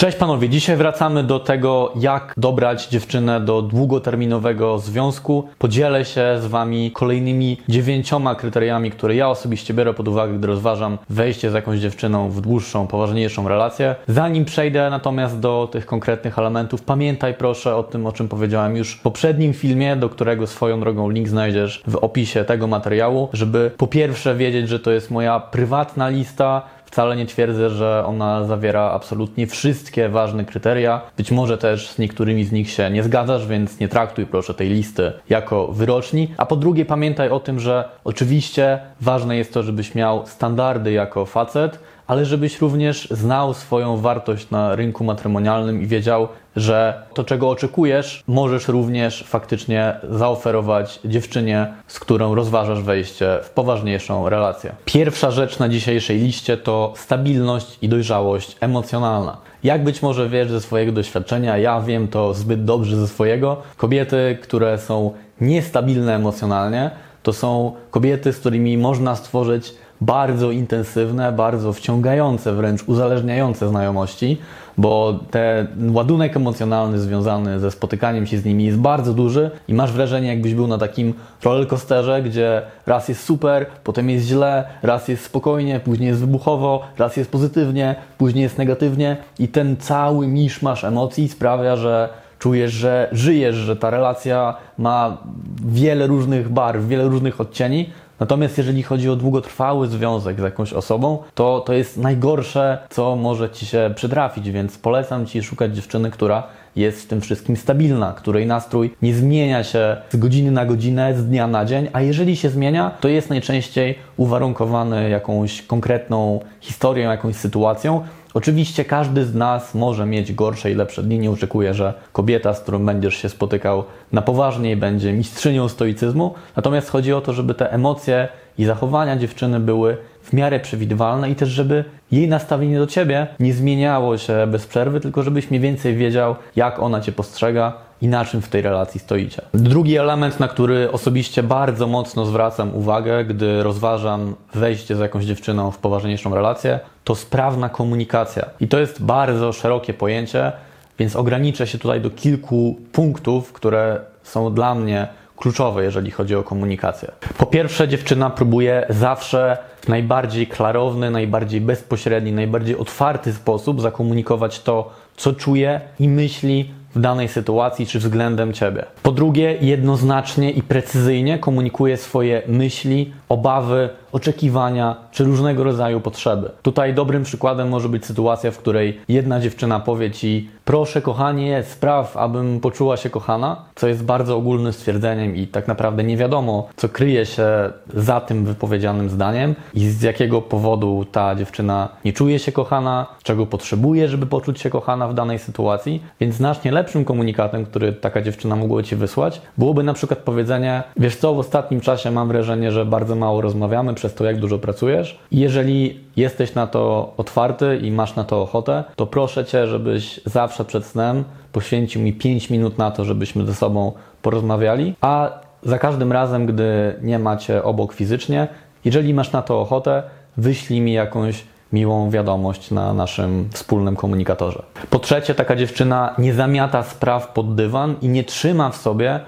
Cześć panowie, dzisiaj wracamy do tego, jak dobrać dziewczynę do długoterminowego związku. Podzielę się z wami kolejnymi dziewięcioma kryteriami, które ja osobiście biorę pod uwagę, gdy rozważam wejście z jakąś dziewczyną w dłuższą, poważniejszą relację. Zanim przejdę natomiast do tych konkretnych elementów, pamiętaj proszę o tym, o czym powiedziałem już w poprzednim filmie, do którego swoją drogą link znajdziesz w opisie tego materiału, żeby po pierwsze wiedzieć, że to jest moja prywatna lista, Wcale nie twierdzę, że ona zawiera absolutnie wszystkie ważne kryteria. Być może też z niektórymi z nich się nie zgadzasz, więc nie traktuj proszę tej listy jako wyroczni. A po drugie, pamiętaj o tym, że oczywiście ważne jest to, żebyś miał standardy jako facet, ale żebyś również znał swoją wartość na rynku matrymonialnym i wiedział, że to, czego oczekujesz, możesz również faktycznie zaoferować dziewczynie, z którą rozważasz wejście w poważniejszą relację. Pierwsza rzecz na dzisiejszej liście to stabilność i dojrzałość emocjonalna. Jak być może wiesz ze swojego doświadczenia, ja wiem to zbyt dobrze ze swojego. Kobiety, które są niestabilne emocjonalnie, to są kobiety, z którymi można stworzyć bardzo intensywne, bardzo wciągające, wręcz uzależniające znajomości, bo ten ładunek emocjonalny związany ze spotykaniem się z nimi jest bardzo duży i masz wrażenie, jakbyś był na takim rollercoasterze, gdzie raz jest super, potem jest źle, raz jest spokojnie, później jest wybuchowo, raz jest pozytywnie, później jest negatywnie i ten cały miszmasz emocji sprawia, że czujesz, że żyjesz, że ta relacja ma wiele różnych barw, wiele różnych odcieni, Natomiast jeżeli chodzi o długotrwały związek z jakąś osobą, to to jest najgorsze, co może Ci się przytrafić, więc polecam Ci szukać dziewczyny, która jest w tym wszystkim stabilna, której nastrój nie zmienia się z godziny na godzinę, z dnia na dzień, a jeżeli się zmienia, to jest najczęściej uwarunkowany jakąś konkretną historią, jakąś sytuacją, Oczywiście każdy z nas może mieć gorsze i lepsze dni. Nie oczekuję, że kobieta, z którą będziesz się spotykał na poważniej, będzie mistrzynią stoicyzmu. Natomiast chodzi o to, żeby te emocje i zachowania dziewczyny były w miarę przewidywalne i też, żeby jej nastawienie do ciebie nie zmieniało się bez przerwy, tylko żebyś mniej więcej wiedział, jak ona cię postrzega i na czym w tej relacji stoicie. Drugi element, na który osobiście bardzo mocno zwracam uwagę, gdy rozważam wejście z jakąś dziewczyną w poważniejszą relację, to sprawna komunikacja. I to jest bardzo szerokie pojęcie, więc ograniczę się tutaj do kilku punktów, które są dla mnie kluczowe, jeżeli chodzi o komunikację. Po pierwsze, dziewczyna próbuje zawsze w najbardziej klarowny, najbardziej bezpośredni, najbardziej otwarty sposób zakomunikować to, co czuje i myśli w danej sytuacji czy względem ciebie. Po drugie, jednoznacznie i precyzyjnie komunikuje swoje myśli, obawy, oczekiwania czy różnego rodzaju potrzeby. Tutaj dobrym przykładem może być sytuacja, w której jedna dziewczyna powie ci: Proszę, kochanie, spraw, abym poczuła się kochana, co jest bardzo ogólnym stwierdzeniem i tak naprawdę nie wiadomo, co kryje się za tym wypowiedzianym zdaniem i z jakiego powodu ta dziewczyna nie czuje się kochana, czego potrzebuje, żeby poczuć się kochana w danej sytuacji. Więc znacznie lepszym komunikatem, który taka dziewczyna mogła ci wysłać, byłoby na przykład powiedzenie: Wiesz co, w ostatnim czasie mam wrażenie, że bardzo mało rozmawiamy przez to, jak dużo pracujesz. Jeżeli jesteś na to otwarty i masz na to ochotę, to proszę Cię, żebyś zawsze przed snem poświęcił mi 5 minut na to, żebyśmy ze sobą porozmawiali, a za każdym razem, gdy nie macie obok fizycznie, jeżeli masz na to ochotę, wyślij mi jakąś miłą wiadomość na naszym wspólnym komunikatorze. Po trzecie, taka dziewczyna nie zamiata spraw pod dywan i nie trzyma w sobie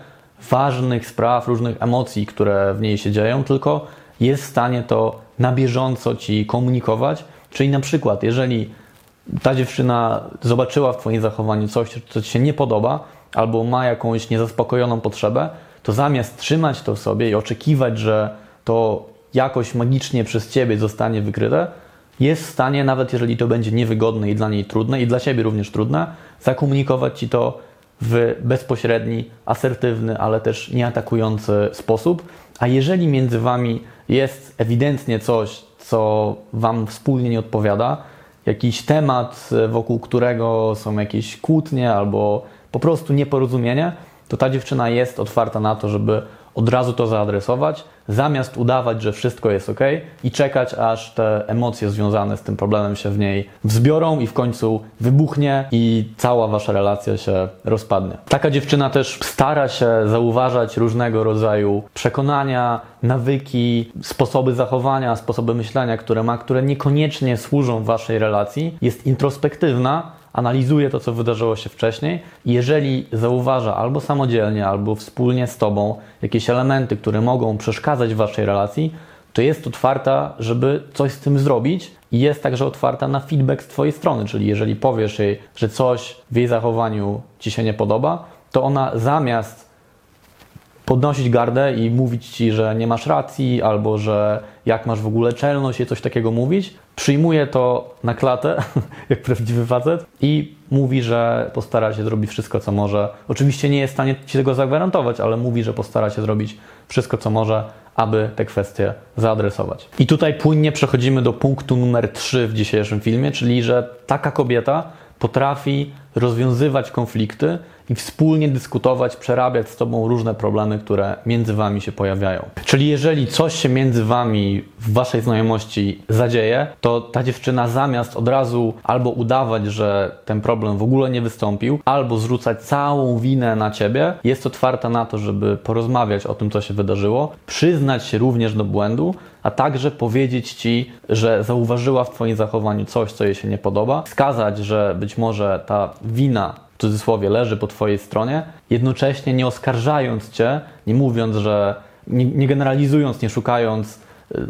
ważnych spraw, różnych emocji, które w niej się dzieją, tylko jest w stanie to na bieżąco ci komunikować. Czyli na przykład, jeżeli ta dziewczyna zobaczyła w Twoim zachowaniu coś, co Ci się nie podoba, albo ma jakąś niezaspokojoną potrzebę, to zamiast trzymać to w sobie i oczekiwać, że to jakoś magicznie przez Ciebie zostanie wykryte, jest w stanie, nawet jeżeli to będzie niewygodne i dla niej trudne, i dla Ciebie również trudne, zakomunikować Ci to w bezpośredni, asertywny, ale też nieatakujący sposób. A jeżeli między Wami jest ewidentnie coś, co Wam wspólnie nie odpowiada, jakiś temat, wokół którego są jakieś kłótnie albo po prostu nieporozumienie, to ta dziewczyna jest otwarta na to, żeby od razu to zaadresować, zamiast udawać, że wszystko jest ok i czekać, aż te emocje związane z tym problemem się w niej wzbiorą i w końcu wybuchnie i cała wasza relacja się rozpadnie. Taka dziewczyna też stara się zauważać różnego rodzaju przekonania, nawyki, sposoby zachowania, sposoby myślenia, które ma, które niekoniecznie służą waszej relacji. Jest introspektywna, analizuje to, co wydarzyło się wcześniej. Jeżeli zauważa albo samodzielnie, albo wspólnie z Tobą jakieś elementy, które mogą przeszkadzać w Waszej relacji, to jest otwarta, żeby coś z tym zrobić. I jest także otwarta na feedback z Twojej strony, czyli jeżeli powiesz jej, że coś w jej zachowaniu Ci się nie podoba, to ona zamiast podnosić gardę i mówić ci, że nie masz racji, albo że jak masz w ogóle czelność i coś takiego mówić, przyjmuje to na klatę, jak prawdziwy facet, i mówi, że postara się zrobić wszystko, co może. Oczywiście nie jest w stanie ci tego zagwarantować, ale mówi, że postara się zrobić wszystko, co może, aby te kwestie zaadresować. I tutaj płynnie przechodzimy do punktu numer 3 w dzisiejszym filmie, czyli że taka kobieta potrafi rozwiązywać konflikty i wspólnie dyskutować, przerabiać z Tobą różne problemy, które między Wami się pojawiają. Czyli jeżeli coś się między Wami w Waszej znajomości zadzieje, to ta dziewczyna zamiast od razu albo udawać, że ten problem w ogóle nie wystąpił, albo zrzucać całą winę na Ciebie, jest otwarta na to, żeby porozmawiać o tym, co się wydarzyło, przyznać się również do błędu, a także powiedzieć Ci, że zauważyła w Twoim zachowaniu coś, co jej się nie podoba, wskazać, że być może ta wina w cudzysłowie leży po Twojej stronie, jednocześnie nie oskarżając Cię, nie mówiąc, że nie, nie generalizując, nie szukając y,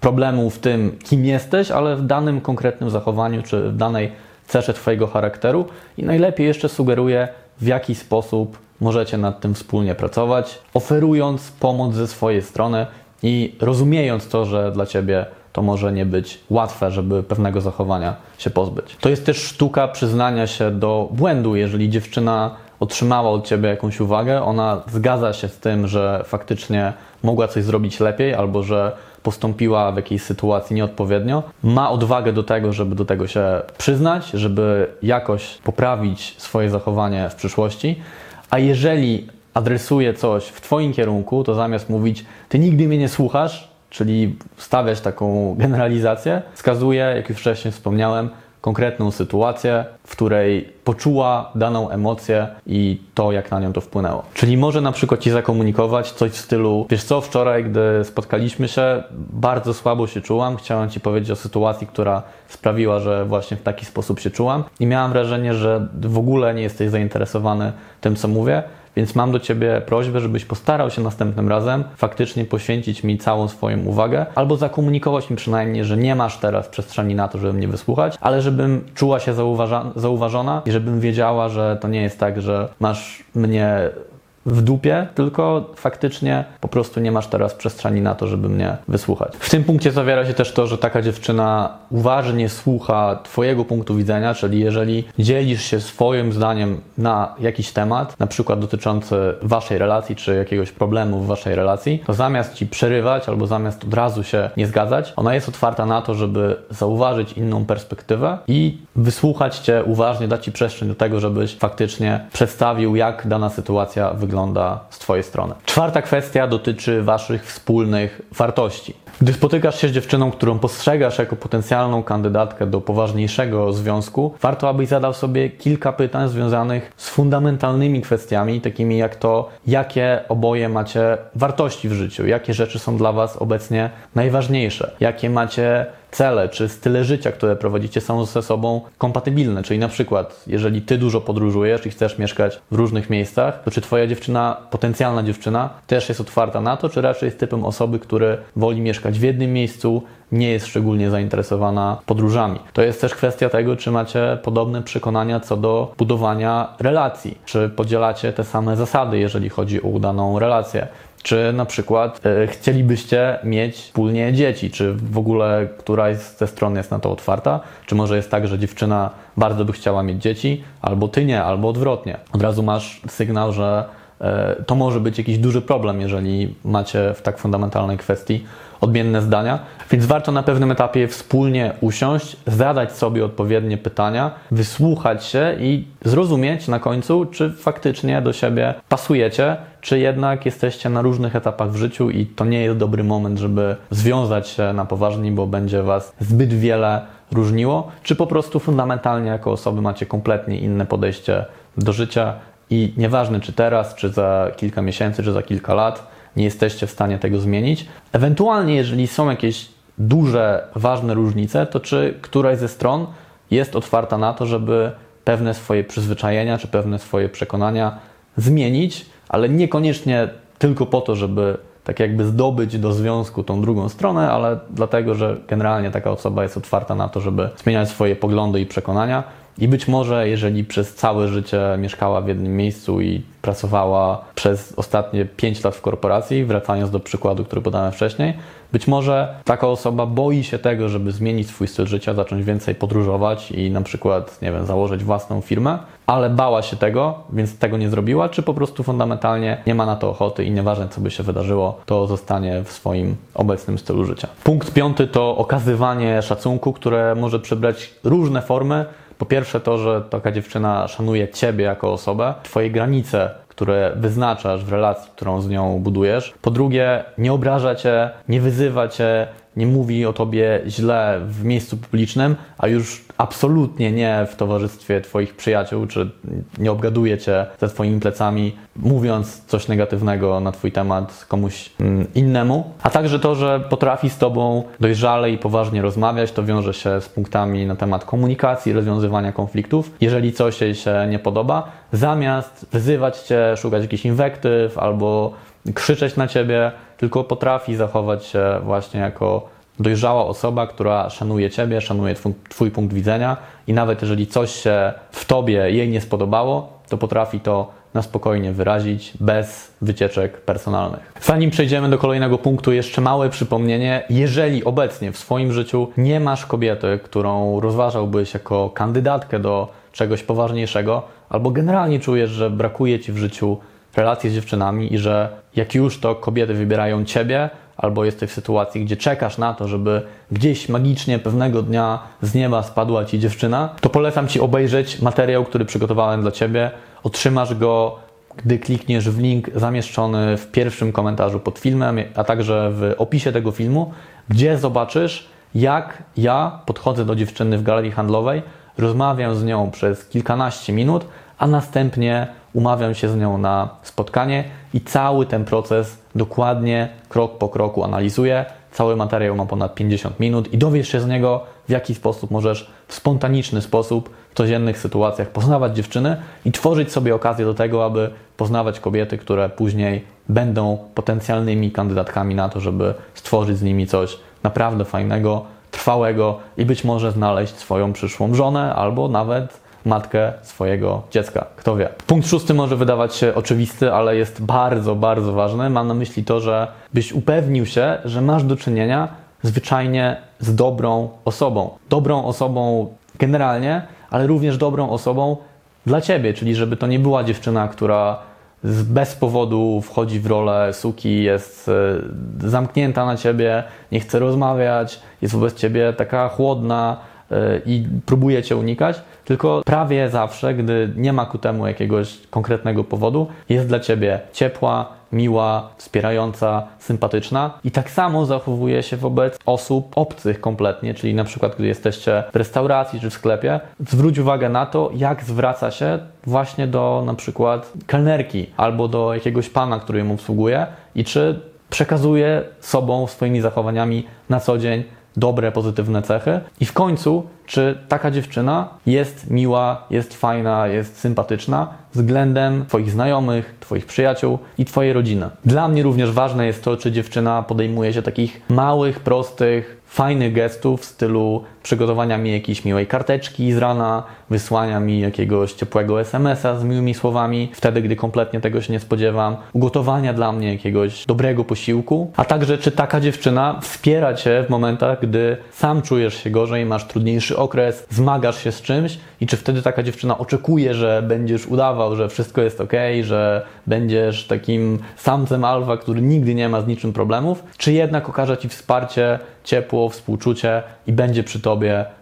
problemu w tym, kim jesteś, ale w danym konkretnym zachowaniu czy w danej cesze Twojego charakteru. I najlepiej jeszcze sugeruję, w jaki sposób możecie nad tym wspólnie pracować, oferując pomoc ze swojej strony i rozumiejąc to, że dla Ciebie to może nie być łatwe, żeby pewnego zachowania się pozbyć. To jest też sztuka przyznania się do błędu. Jeżeli dziewczyna otrzymała od ciebie jakąś uwagę, ona zgadza się z tym, że faktycznie mogła coś zrobić lepiej albo że postąpiła w jakiejś sytuacji nieodpowiednio, ma odwagę do tego, żeby do tego się przyznać, żeby jakoś poprawić swoje zachowanie w przyszłości. A jeżeli adresuje coś w Twoim kierunku, to zamiast mówić, Ty nigdy mnie nie słuchasz, czyli stawiać taką generalizację, wskazuje, jak już wcześniej wspomniałem, konkretną sytuację, w której poczuła daną emocję i to, jak na nią to wpłynęło. Czyli może na przykład Ci zakomunikować coś w stylu, wiesz co, wczoraj, gdy spotkaliśmy się, bardzo słabo się czułam, chciałam Ci powiedzieć o sytuacji, która sprawiła, że właśnie w taki sposób się czułam i miałam wrażenie, że w ogóle nie jesteś zainteresowany tym, co mówię, więc mam do Ciebie prośbę, żebyś postarał się następnym razem faktycznie poświęcić mi całą swoją uwagę, albo zakomunikować mi przynajmniej, że nie masz teraz przestrzeni na to, żeby mnie wysłuchać, ale żebym czuła się zauważona i żebym wiedziała, że to nie jest tak, że masz mnie w dupie, tylko faktycznie po prostu nie masz teraz przestrzeni na to, żeby mnie wysłuchać. W tym punkcie zawiera się też to, że taka dziewczyna uważnie słucha Twojego punktu widzenia, czyli jeżeli dzielisz się swoim zdaniem na jakiś temat, na przykład dotyczący Waszej relacji czy jakiegoś problemu w Waszej relacji, to zamiast Ci przerywać albo zamiast od razu się nie zgadzać, ona jest otwarta na to, żeby zauważyć inną perspektywę i wysłuchać Cię uważnie, dać Ci przestrzeń do tego, żebyś faktycznie przedstawił, jak dana sytuacja wygląda wygląda z Twojej strony. Czwarta kwestia dotyczy Waszych wspólnych wartości. Gdy spotykasz się z dziewczyną, którą postrzegasz jako potencjalną kandydatkę do poważniejszego związku, warto, abyś zadał sobie kilka pytań związanych z fundamentalnymi kwestiami, takimi jak to, jakie oboje macie wartości w życiu, jakie rzeczy są dla Was obecnie najważniejsze, jakie macie cele czy style życia, które prowadzicie, są ze sobą kompatybilne. Czyli na przykład, jeżeli ty dużo podróżujesz i chcesz mieszkać w różnych miejscach, to czy twoja dziewczyna, potencjalna dziewczyna, też jest otwarta na to, czy raczej jest typem osoby, który woli mieszkać w jednym miejscu, nie jest szczególnie zainteresowana podróżami. To jest też kwestia tego, czy macie podobne przekonania co do budowania relacji, czy podzielacie te same zasady, jeżeli chodzi o udaną relację. Czy na przykład e, chcielibyście mieć wspólnie dzieci? Czy w ogóle któraś ze stron jest na to otwarta? Czy może jest tak, że dziewczyna bardzo by chciała mieć dzieci, albo ty nie, albo odwrotnie? Od razu masz sygnał, że to może być jakiś duży problem, jeżeli macie w tak fundamentalnej kwestii odmienne zdania. Więc warto na pewnym etapie wspólnie usiąść, zadać sobie odpowiednie pytania, wysłuchać się i zrozumieć na końcu, czy faktycznie do siebie pasujecie, czy jednak jesteście na różnych etapach w życiu i to nie jest dobry moment, żeby związać się na poważnie, bo będzie Was zbyt wiele różniło, czy po prostu fundamentalnie jako osoby macie kompletnie inne podejście do życia i nieważne czy teraz, czy za kilka miesięcy, czy za kilka lat, nie jesteście w stanie tego zmienić. Ewentualnie, jeżeli są jakieś duże, ważne różnice, to czy któraś ze stron jest otwarta na to, żeby pewne swoje przyzwyczajenia czy pewne swoje przekonania zmienić, ale niekoniecznie tylko po to, żeby tak jakby zdobyć do związku tą drugą stronę, ale dlatego, że generalnie taka osoba jest otwarta na to, żeby zmieniać swoje poglądy i przekonania. I być może, jeżeli przez całe życie mieszkała w jednym miejscu i pracowała przez ostatnie 5 lat w korporacji, wracając do przykładu, który podałem wcześniej, być może taka osoba boi się tego, żeby zmienić swój styl życia, zacząć więcej podróżować i na przykład, nie wiem, założyć własną firmę, ale bała się tego, więc tego nie zrobiła, czy po prostu fundamentalnie nie ma na to ochoty i nieważne, co by się wydarzyło, to zostanie w swoim obecnym stylu życia. Punkt piąty to okazywanie szacunku, które może przybrać różne formy. Po pierwsze to, że taka dziewczyna szanuje Ciebie jako osobę, Twoje granice, które wyznaczasz w relacji, którą z nią budujesz. Po drugie, nie obraża Cię, nie wyzywa Cię, nie mówi o tobie źle w miejscu publicznym, a już absolutnie nie w towarzystwie twoich przyjaciół, czy nie obgaduje cię ze twoimi plecami, mówiąc coś negatywnego na twój temat komuś mm, innemu. A także to, że potrafi z tobą dojrzale i poważnie rozmawiać, to wiąże się z punktami na temat komunikacji, rozwiązywania konfliktów. Jeżeli coś jej się nie podoba, zamiast wyzywać cię, szukać jakichś inwektyw albo krzyczeć na ciebie, tylko potrafi zachować się właśnie jako dojrzała osoba, która szanuje ciebie, szanuje twój, twój punkt widzenia i nawet jeżeli coś się w tobie jej nie spodobało, to potrafi to na spokojnie wyrazić, bez wycieczek personalnych. Zanim przejdziemy do kolejnego punktu, jeszcze małe przypomnienie. Jeżeli obecnie w swoim życiu nie masz kobiety, którą rozważałbyś jako kandydatkę do czegoś poważniejszego, albo generalnie czujesz, że brakuje ci w życiu relacje z dziewczynami i że jak już to kobiety wybierają ciebie, albo jesteś w sytuacji, gdzie czekasz na to, żeby gdzieś magicznie pewnego dnia z nieba spadła ci dziewczyna, to polecam ci obejrzeć materiał, który przygotowałem dla ciebie. Otrzymasz go, gdy klikniesz w link zamieszczony w pierwszym komentarzu pod filmem, a także w opisie tego filmu, gdzie zobaczysz, jak ja podchodzę do dziewczyny w galerii handlowej, rozmawiam z nią przez kilkanaście minut, a następnie umawiam się z nią na spotkanie i cały ten proces dokładnie, krok po kroku analizuję. Cały materiał ma ponad 50 minut i dowiesz się z niego, w jaki sposób możesz w spontaniczny sposób w codziennych sytuacjach poznawać dziewczyny i tworzyć sobie okazję do tego, aby poznawać kobiety, które później będą potencjalnymi kandydatkami na to, żeby stworzyć z nimi coś naprawdę fajnego, trwałego i być może znaleźć swoją przyszłą żonę albo nawet matkę swojego dziecka. Kto wie. Punkt szósty może wydawać się oczywisty, ale jest bardzo, bardzo ważny. Mam na myśli to, że byś upewnił się, że masz do czynienia zwyczajnie z dobrą osobą. Dobrą osobą generalnie, ale również dobrą osobą dla ciebie, czyli żeby to nie była dziewczyna, która bez powodu wchodzi w rolę suki, jest e, zamknięta na ciebie, nie chce rozmawiać, jest wobec ciebie taka chłodna, i próbuje cię unikać, tylko prawie zawsze, gdy nie ma ku temu jakiegoś konkretnego powodu, jest dla ciebie ciepła, miła, wspierająca, sympatyczna. I tak samo zachowuje się wobec osób obcych kompletnie, czyli na przykład gdy jesteście w restauracji czy w sklepie, zwróć uwagę na to, jak zwraca się właśnie do na przykład kelnerki albo do jakiegoś pana, który ją obsługuje i czy przekazuje sobą swoimi zachowaniami na co dzień dobre, pozytywne cechy. I w końcu, czy taka dziewczyna jest miła, jest fajna, jest sympatyczna względem Twoich znajomych, Twoich przyjaciół i Twojej rodziny. Dla mnie również ważne jest to, czy dziewczyna podejmuje się takich małych, prostych, fajnych gestów w stylu przygotowania mi jakiejś miłej karteczki z rana, wysłania mi jakiegoś ciepłego SMS-a z miłymi słowami, wtedy gdy kompletnie tego się nie spodziewam, ugotowania dla mnie jakiegoś dobrego posiłku, a także czy taka dziewczyna wspiera cię w momentach, gdy sam czujesz się gorzej, masz trudniejszy okres, zmagasz się z czymś i czy wtedy taka dziewczyna oczekuje, że będziesz udawał, że wszystko jest ok, że będziesz takim samcem alfa, który nigdy nie ma z niczym problemów, czy jednak okaże ci wsparcie, ciepło, współczucie i będzie przy tobie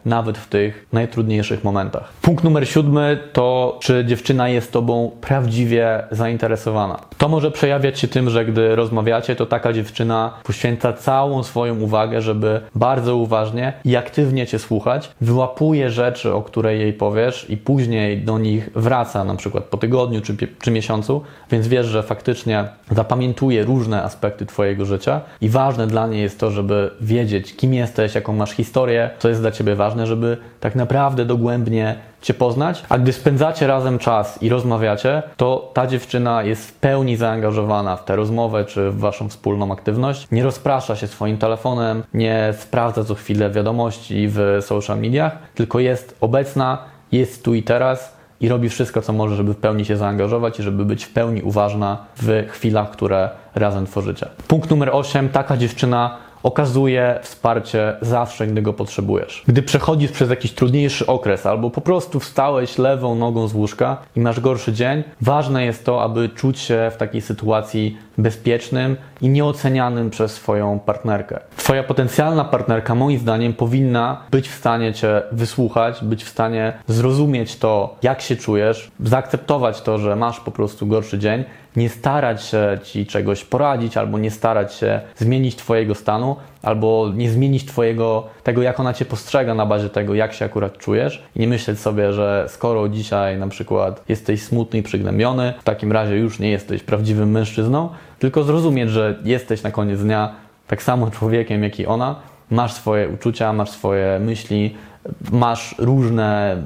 nawet w tych najtrudniejszych momentach. Punkt numer siódmy to, czy dziewczyna jest tobą prawdziwie zainteresowana. To może przejawiać się tym, że gdy rozmawiacie, to taka dziewczyna poświęca całą swoją uwagę, żeby bardzo uważnie i aktywnie cię słuchać, wyłapuje rzeczy, o które jej powiesz i później do nich wraca, na przykład po tygodniu czy, czy miesiącu, więc wiesz, że faktycznie zapamiętuje różne aspekty twojego życia i ważne dla niej jest to, żeby wiedzieć, kim jesteś, jaką masz historię, co jest dla ciebie ważne, żeby tak naprawdę dogłębnie Cię poznać, a gdy spędzacie razem czas i rozmawiacie, to ta dziewczyna jest w pełni zaangażowana w tę rozmowę czy w Waszą wspólną aktywność. Nie rozprasza się swoim telefonem, nie sprawdza co chwilę wiadomości w social mediach, tylko jest obecna, jest tu i teraz i robi wszystko, co może, żeby w pełni się zaangażować i żeby być w pełni uważna w chwilach, które razem tworzycie. Punkt numer 8. Taka dziewczyna okazuje wsparcie zawsze, gdy go potrzebujesz. Gdy przechodzisz przez jakiś trudniejszy okres albo po prostu wstałeś lewą nogą z łóżka i masz gorszy dzień, ważne jest to, aby czuć się w takiej sytuacji bezpiecznym i nieocenianym przez swoją partnerkę. Twoja potencjalna partnerka, moim zdaniem, powinna być w stanie Cię wysłuchać, być w stanie zrozumieć to, jak się czujesz, zaakceptować to, że masz po prostu gorszy dzień nie starać się ci czegoś poradzić, albo nie starać się zmienić Twojego stanu, albo nie zmienić Twojego, tego jak ona Cię postrzega na bazie tego, jak się akurat czujesz. I nie myśleć sobie, że skoro dzisiaj na przykład jesteś smutny i przygnębiony, w takim razie już nie jesteś prawdziwym mężczyzną, tylko zrozumieć, że jesteś na koniec dnia tak samo człowiekiem, jak i ona, masz swoje uczucia, masz swoje myśli, masz różne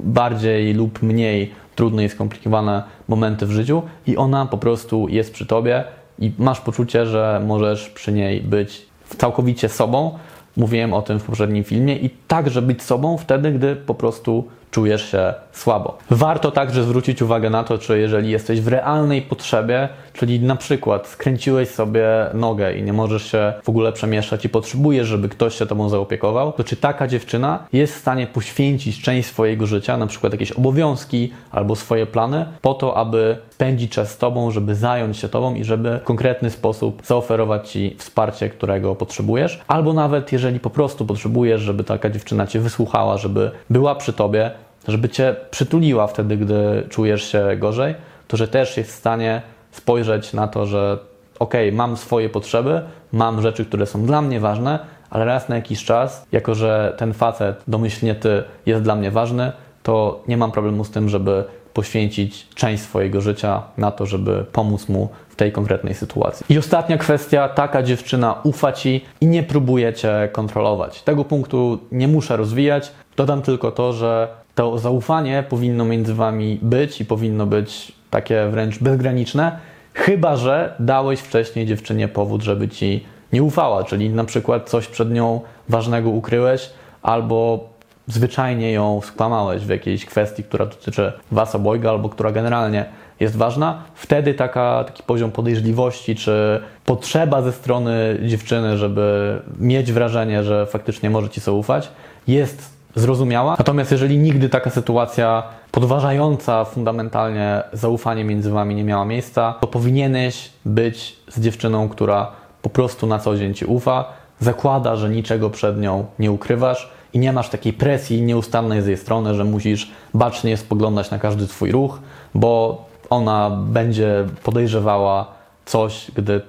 bardziej lub mniej trudne i skomplikowane momenty w życiu i ona po prostu jest przy tobie i masz poczucie, że możesz przy niej być całkowicie sobą. Mówiłem o tym w poprzednim filmie i także być sobą wtedy, gdy po prostu czujesz się słabo. Warto także zwrócić uwagę na to, czy jeżeli jesteś w realnej potrzebie, czyli na przykład skręciłeś sobie nogę i nie możesz się w ogóle przemieszczać i potrzebujesz, żeby ktoś się tobą zaopiekował, to czy taka dziewczyna jest w stanie poświęcić część swojego życia, na przykład jakieś obowiązki albo swoje plany, po to, aby spędzić czas z tobą, żeby zająć się tobą i żeby w konkretny sposób zaoferować ci wsparcie, którego potrzebujesz, albo nawet jeżeli po prostu potrzebujesz, żeby taka dziewczyna cię wysłuchała, żeby była przy tobie, żeby cię przytuliła wtedy, gdy czujesz się gorzej, to że też jest w stanie spojrzeć na to, że ok, mam swoje potrzeby, mam rzeczy, które są dla mnie ważne, ale raz na jakiś czas, jako że ten facet, domyślnie ty, jest dla mnie ważny, to nie mam problemu z tym, żeby poświęcić część swojego życia na to, żeby pomóc mu w tej konkretnej sytuacji. I ostatnia kwestia, taka dziewczyna ufa ci i nie próbuje cię kontrolować. Tego punktu nie muszę rozwijać. Dodam tylko to, że to zaufanie powinno między wami być i powinno być takie wręcz bezgraniczne, chyba że dałeś wcześniej dziewczynie powód, żeby ci nie ufała, czyli na przykład coś przed nią ważnego ukryłeś albo zwyczajnie ją skłamałeś w jakiejś kwestii, która dotyczy was obojga albo która generalnie jest ważna, wtedy taka, taki poziom podejrzliwości czy potrzeba ze strony dziewczyny, żeby mieć wrażenie, że faktycznie może ci sobie ufać, jest zrozumiała. Natomiast jeżeli nigdy taka sytuacja podważająca fundamentalnie zaufanie między wami nie miała miejsca, to powinieneś być z dziewczyną, która po prostu na co dzień ci ufa, zakłada, że niczego przed nią nie ukrywasz i nie masz takiej presji nieustannej z jej strony, że musisz bacznie spoglądać na każdy twój ruch, bo ona będzie podejrzewała coś, gdy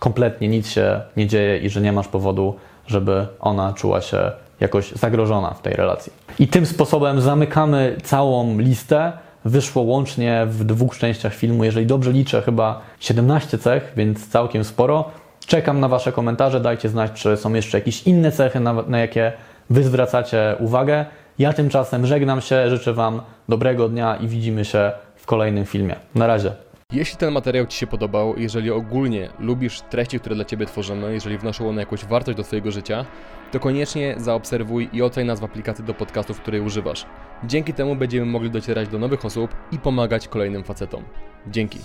kompletnie nic się nie dzieje i że nie masz powodu, żeby ona czuła się jakoś zagrożona w tej relacji. I tym sposobem zamykamy całą listę. Wyszło łącznie w dwóch częściach filmu, jeżeli dobrze liczę, chyba 17 cech, więc całkiem sporo. Czekam na Wasze komentarze, dajcie znać, czy są jeszcze jakieś inne cechy, na, na jakie Wy zwracacie uwagę. Ja tymczasem żegnam się, życzę Wam dobrego dnia i widzimy się w kolejnym filmie. Na razie. Jeśli ten materiał Ci się podobał, jeżeli ogólnie lubisz treści, które dla Ciebie tworzymy, jeżeli wnoszą one jakąś wartość do Twojego życia, to koniecznie zaobserwuj i oceń nas w aplikacji do podcastów, której używasz. Dzięki temu będziemy mogli docierać do nowych osób i pomagać kolejnym facetom. Dzięki.